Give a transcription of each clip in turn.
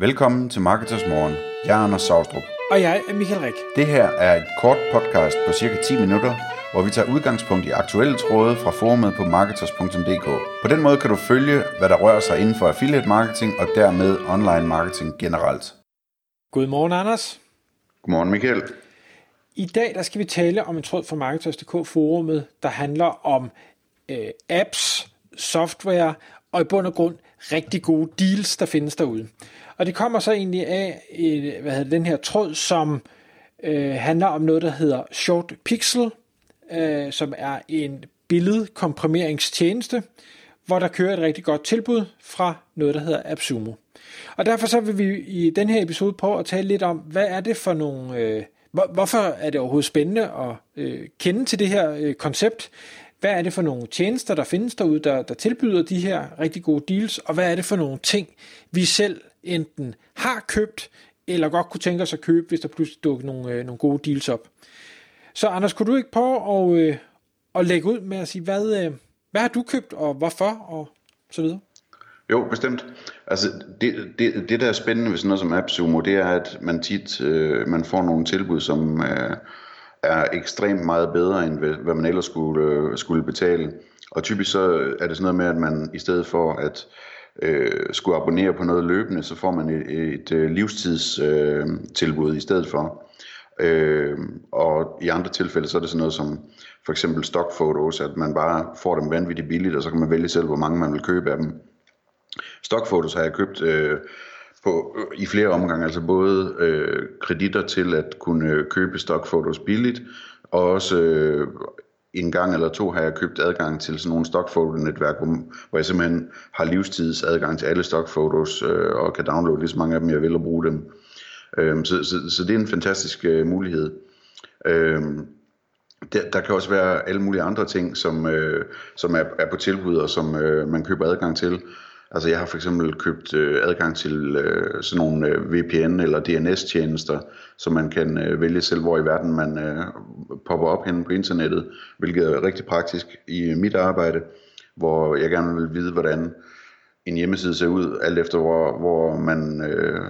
Velkommen til Marketers Morgen. Jeg er Anders Saustrup. Og jeg er Michael Rik. Det her er et kort podcast på cirka 10 minutter, hvor vi tager udgangspunkt i aktuelle tråde fra forumet på marketers.dk. På den måde kan du følge, hvad der rører sig inden for affiliate marketing og dermed online marketing generelt. Godmorgen, Anders. Godmorgen, Michael. I dag der skal vi tale om en tråd fra Marketers.dk forumet, der handler om øh, apps, software og i bund og grund rigtig gode deals, der findes derude. Og det kommer så egentlig af et, hvad hedder den her tråd, som øh, handler om noget, der hedder Short Pixel, øh, som er en billedkomprimeringstjeneste, hvor der kører et rigtig godt tilbud fra noget, der hedder AppSumo. Og derfor så vil vi i den her episode prøve at tale lidt om, hvad er det for nogle... Øh, hvorfor er det overhovedet spændende at øh, kende til det her øh, koncept? Hvad er det for nogle tjenester, der findes derude, der, der tilbyder de her rigtig gode deals? Og hvad er det for nogle ting, vi selv enten har købt, eller godt kunne tænke os at købe, hvis der pludselig dukker nogle, øh, nogle gode deals op? Så Anders, kunne du ikke prøve at, øh, at lægge ud med at sige, hvad, øh, hvad har du købt, og hvorfor, og så videre? Jo, bestemt. Altså, det, det, det der er spændende ved sådan noget som AppSumo, det er, at man tit øh, man får nogle tilbud, som øh, er ekstremt meget bedre, end hvad man ellers skulle, øh, skulle betale. Og typisk så øh, er det sådan noget med, at man i stedet for at øh, skulle abonnere på noget løbende, så får man et, et, et livstidstilbud øh, øh i stedet for. Øh, og i andre tilfælde, så er det sådan noget som for eksempel stockfotos, at man bare får dem vanvittigt billigt, og så kan man vælge selv, hvor mange man vil købe af dem. Stockfotos har jeg købt øh, på, i flere omgange, altså både øh, kreditter til at kunne øh, købe stockfotos billigt, og også øh, en gang eller to har jeg købt adgang til sådan nogle stockfotonetværk, hvor, hvor jeg simpelthen har livstids adgang til alle stockfotos øh, og kan downloade lige så mange af dem, jeg vil og bruge dem. Øh, så, så, så det er en fantastisk øh, mulighed. Øh, der, der kan også være alle mulige andre ting, som, øh, som er, er på tilbud, og som øh, man køber adgang til. Altså jeg har for eksempel købt øh, adgang til øh, sådan nogle øh, VPN eller DNS-tjenester, så man kan øh, vælge selv, hvor i verden man øh, popper op henne på internettet, hvilket er rigtig praktisk i øh, mit arbejde, hvor jeg gerne vil vide, hvordan en hjemmeside ser ud, alt efter hvor, hvor man øh,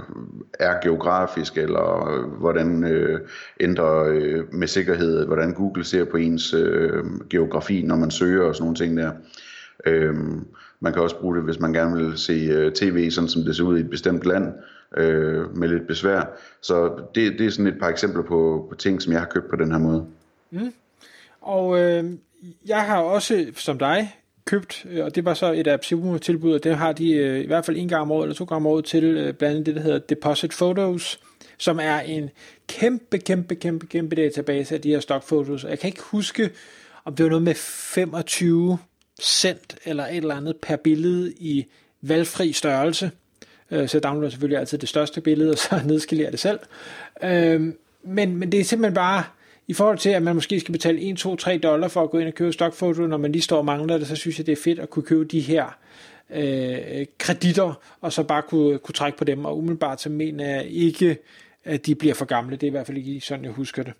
er geografisk, eller øh, hvordan øh, ændrer øh, med sikkerhed, hvordan Google ser på ens øh, geografi, når man søger og sådan nogle ting der. Øhm, man kan også bruge det, hvis man gerne vil se øh, tv, sådan som det ser ud i et bestemt land, øh, med lidt besvær. Så det, det er sådan et par eksempler på, på ting, som jeg har købt på den her måde. Mm. Og øh, jeg har også, som dig, købt, øh, og det var så et absolut tilbud, og det har de øh, i hvert fald en gang om året, eller to gange om året til, øh, blandt andet det, der hedder Deposit Photos, som er en kæmpe, kæmpe, kæmpe, kæmpe database af de her stockfotos. Jeg kan ikke huske, om det var noget med 25 cent eller et eller andet per billede i valgfri størrelse. Øh, så jeg downloader selvfølgelig altid det største billede, og så nedskalerer det selv. Øhm, men, men det er simpelthen bare, i forhold til, at man måske skal betale 1, 2, 3 dollar for at gå ind og købe stockfoto, når man lige står og mangler det, så synes jeg, det er fedt at kunne købe de her øh, kreditter, og så bare kunne, kunne trække på dem, og umiddelbart så mener jeg ikke, at de bliver for gamle. Det er i hvert fald ikke sådan, jeg husker det.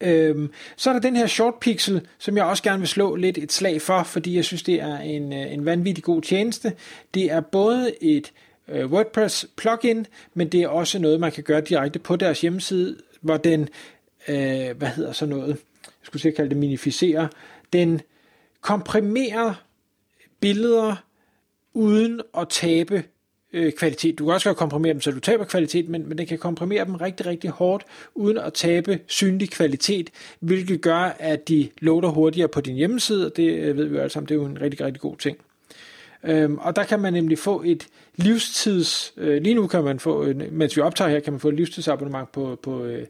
Øhm, så er der den her short pixel, som jeg også gerne vil slå lidt et slag for, fordi jeg synes, det er en, øh, en vanvittig god tjeneste. Det er både et øh, WordPress plugin, men det er også noget, man kan gøre direkte på deres hjemmeside, hvor den, øh, hvad hedder så noget, jeg skulle sige kalde det minificere, den komprimerer billeder uden at tabe øh, kvalitet. Du kan også godt komprimere dem, så du taber kvalitet, men, men den kan komprimere dem rigtig, rigtig hårdt, uden at tabe synlig kvalitet, hvilket gør, at de loader hurtigere på din hjemmeside, og det øh, ved vi jo alle sammen, det er jo en rigtig, rigtig god ting. Øhm, og der kan man nemlig få et livstids, øh, lige nu kan man få, øh, mens vi optager her, kan man få et livstidsabonnement på, på øh,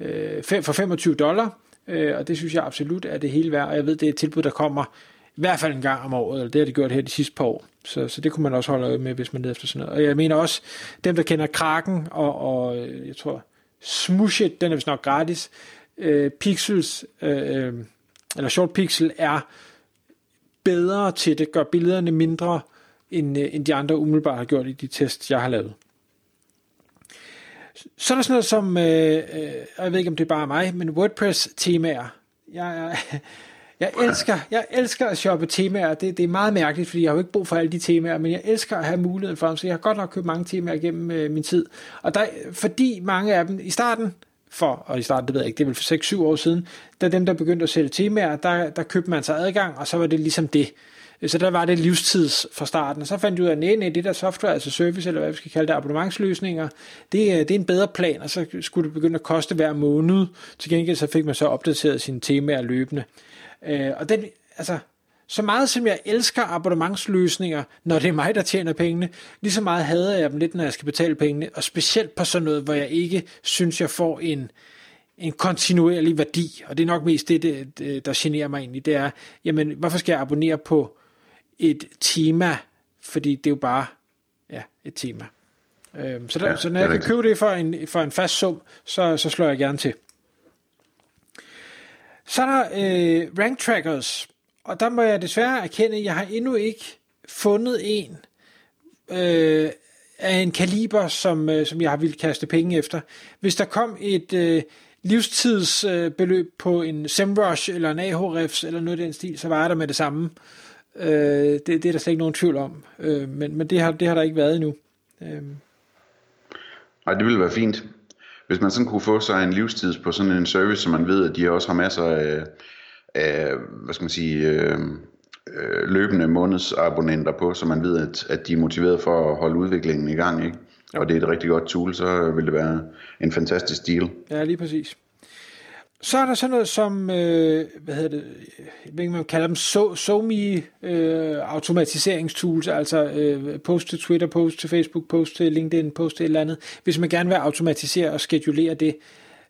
øh, for 25 dollar, øh, og det synes jeg absolut er det hele værd, og jeg ved, det er et tilbud, der kommer i hvert fald en gang om året, eller det har de gjort her de sidste par år. Så, så det kunne man også holde øje med, hvis man leder efter sådan noget. Og jeg mener også, dem der kender Kraken, og, og øh, jeg tror, Smushit, den er vist nok gratis, øh, Pixels, øh, øh, eller Short Pixel er bedre til det, gør billederne mindre, end, øh, end de andre umiddelbart har gjort i de tests, jeg har lavet. Så er der sådan noget som, øh, øh, jeg ved ikke om det er bare mig, men WordPress-temaer. Jeg, er Jeg elsker, jeg elsker at shoppe temaer. Det, det er meget mærkeligt, fordi jeg har jo ikke brug for alle de temaer, men jeg elsker at have muligheden for dem, så jeg har godt nok købt mange temaer gennem øh, min tid. Og der, fordi mange af dem i starten, for, og i starten, det ved jeg ikke, det er vel for 6-7 år siden, da dem, der begyndte at sælge temaer, der, der købte man sig adgang, og så var det ligesom det. Så der var det livstids fra starten. Så fandt du ud af, at nej, nej, det der software, altså service, eller hvad vi skal kalde det, abonnementsløsninger, det, øh, det er en bedre plan, og så skulle det begynde at koste hver måned. Til gengæld så fik man så opdateret sine temaer løbende. Øh, og den, altså, så meget som jeg elsker abonnementsløsninger, når det er mig, der tjener pengene, lige så meget hader jeg dem lidt, når jeg skal betale pengene, og specielt på sådan noget, hvor jeg ikke synes, jeg får en, en kontinuerlig værdi, og det er nok mest det, det, der generer mig egentlig, det er, jamen, hvorfor skal jeg abonnere på et tema, fordi det er jo bare ja, et tema. Øhm, så, der, ja, så når jeg kan købe det for en, for en fast sum, så, så slår jeg gerne til. Så er der øh, rank trackers, og der må jeg desværre erkende, at jeg har endnu ikke fundet en øh, af en kaliber, som, øh, som jeg har ville kaste penge efter. Hvis der kom et øh, livstidsbeløb øh, på en SEMrush eller en Ahrefs eller noget af den stil, så var jeg der med det samme. Øh, det, det er der slet ikke nogen tvivl om. Øh, men men det, har, det har der ikke været endnu. Øh. Nej, det ville være fint. Hvis man sådan kunne få sig en livstid på sådan en service, så man ved, at de også har masser af, af hvad skal man sige, øh, øh, løbende månedsabonnenter på, så man ved, at, at de er motiveret for at holde udviklingen i gang, ikke? Og det er et rigtig godt tool, så vil det være en fantastisk deal. Ja, lige præcis. Så er der sådan noget som, øh, hvad hedder det, jeg ved ikke, man kalder dem so, me øh, automatiseringstools, altså øh, post til Twitter, post til Facebook, post til LinkedIn, post til et eller andet. Hvis man gerne vil automatisere og skedulere det,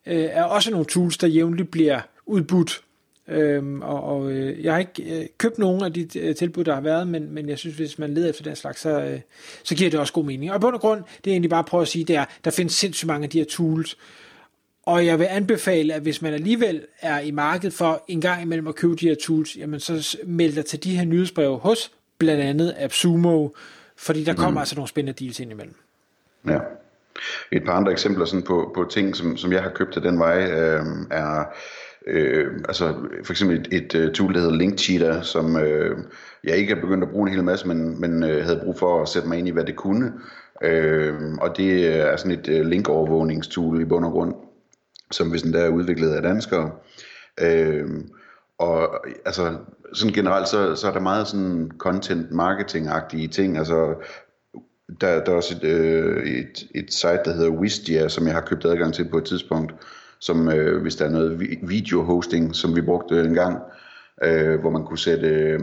øh, er også nogle tools, der jævnligt bliver udbudt. Øhm, og, og øh, jeg har ikke øh, købt nogen af de øh, tilbud, der har været, men, men jeg synes, hvis man leder efter den slags, så, øh, så giver det også god mening. Og på grund, det er egentlig bare at prøve at sige, det er, der findes sindssygt mange af de her tools, og jeg vil anbefale, at hvis man alligevel er i markedet for en gang imellem at købe de her tools, jamen så meld dig til de her nyhedsbreve hos blandt andet AppSumo, fordi der kommer mm. altså nogle spændende deals ind imellem. Ja. Et par andre eksempler sådan på, på ting, som, som jeg har købt af den vej, øh, er øh, altså for eksempel et, et, et tool, der hedder Linkcheater, som øh, jeg ikke er begyndt at bruge en hel masse, men, men øh, havde brug for at sætte mig ind i, hvad det kunne. Øh, og det er sådan et øh, linkovervågningstool i bund og grund som hvis den der er udviklet af danskere. Øh, og altså, sådan generelt, så, så er der meget sådan content marketing-agtige ting, altså der, der er også et, øh, et, et site, der hedder Wistia, som jeg har købt adgang til på et tidspunkt, som øh, hvis der er noget video-hosting, som vi brugte en gang, øh, hvor man kunne sætte øh,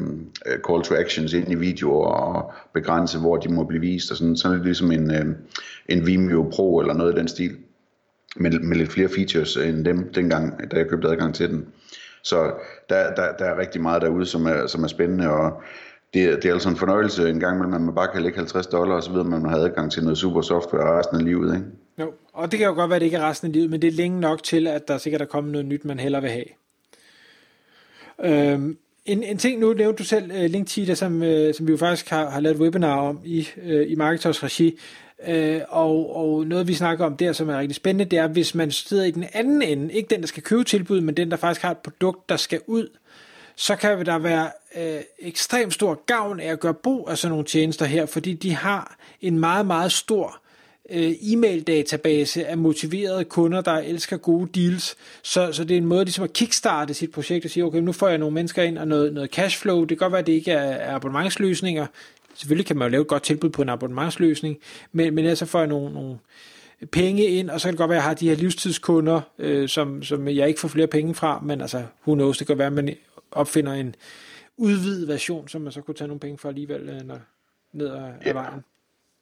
call to actions ind i videoer og begrænse, hvor de må blive vist, og sådan, sådan er det ligesom en, øh, en Vimeo Pro eller noget i den stil med, med lidt flere features end dem dengang, da jeg købte adgang til den. Så der, der, der er rigtig meget derude, som er, som er spændende, og det, det er altså en fornøjelse en gang imellem, at man bare kan lægge 50 dollar, og så ved man, man har adgang til noget super software resten af livet. Ikke? Jo, og det kan jo godt være, at det ikke er resten af livet, men det er længe nok til, at der sikkert er kommet noget nyt, man hellere vil have. Øhm, en, en ting, nu nævnte du selv uh, som, uh, som vi jo faktisk har, har lavet et webinar om i, uh, i Marketers regi, Øh, og, og noget vi snakker om der, som er rigtig spændende, det er, hvis man sidder i den anden ende, ikke den, der skal købe tilbud, men den, der faktisk har et produkt, der skal ud, så kan der være øh, ekstremt stor gavn af at gøre brug af sådan nogle tjenester her, fordi de har en meget, meget stor øh, e-mail-database af motiverede kunder, der elsker gode deals. Så, så det er en måde ligesom at kickstarte sit projekt og sige, okay, nu får jeg nogle mennesker ind og noget, noget cashflow. Det kan godt være, at det ikke er, er abonnementsløsninger, Selvfølgelig kan man jo lave et godt tilbud på en abonnementsløsning, men, men ellers så får jeg nogle, nogle penge ind, og så kan det godt være, at jeg har de her livstidskunder, øh, som, som jeg ikke får flere penge fra, men altså, who knows, det kan være, at man opfinder en udvidet version, som man så kunne tage nogle penge for alligevel øh, når, ned ad, ja. vejen.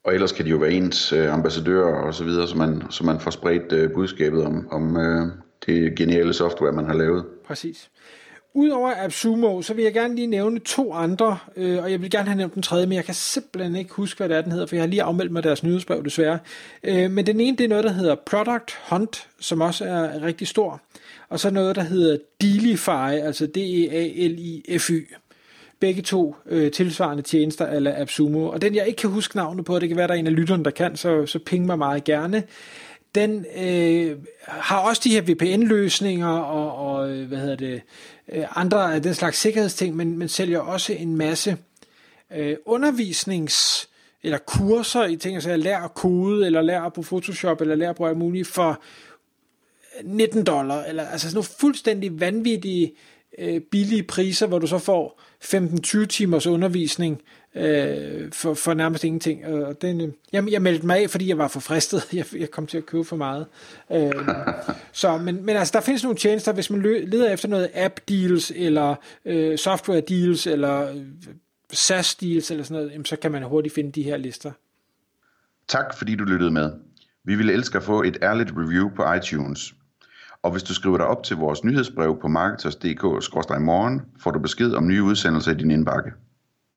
Og ellers kan de jo være ens øh, ambassadører og så videre, så man, så man får spredt øh, budskabet om, om øh, det geniale software, man har lavet. Præcis. Udover AppSumo, så vil jeg gerne lige nævne to andre, øh, og jeg vil gerne have nævnt den tredje, men jeg kan simpelthen ikke huske, hvad det er, den hedder, for jeg har lige afmeldt mig deres nyhedsbrev desværre. Øh, men den ene, det er noget, der hedder Product Hunt, som også er rigtig stor, og så noget, der hedder Dealify, altså D-E-A-L-I-F-Y. Begge to øh, tilsvarende tjenester eller AppSumo, og den jeg ikke kan huske navnet på, det kan være, der er en af lytterne, der kan, så, så ping mig meget gerne den øh, har også de her VPN-løsninger og, og hvad hedder det, øh, andre af den slags sikkerhedsting, men, men sælger også en masse øh, undervisnings eller kurser i ting, altså lær at kode, eller lær på Photoshop, eller lær på bruge muligt for 19 dollar, eller altså sådan nogle fuldstændig vanvittige øh, billige priser, hvor du så får 15-20 timers undervisning øh, for, for nærmest ingenting. Og den, øh, jeg, jeg meldte mig af, fordi jeg var for fristet. Jeg, jeg kom til at købe for meget. Øh, så, men, men altså, der findes nogle tjenester, hvis man leder efter noget app deals, eller øh, software deals, eller øh, SaaS deals, eller sådan noget, jamen, så kan man hurtigt finde de her lister. Tak fordi du lyttede med. Vi ville elske at få et ærligt review på iTunes. Og hvis du skriver dig op til vores nyhedsbrev på marketers.dk-morgen, får du besked om nye udsendelser i din indbakke.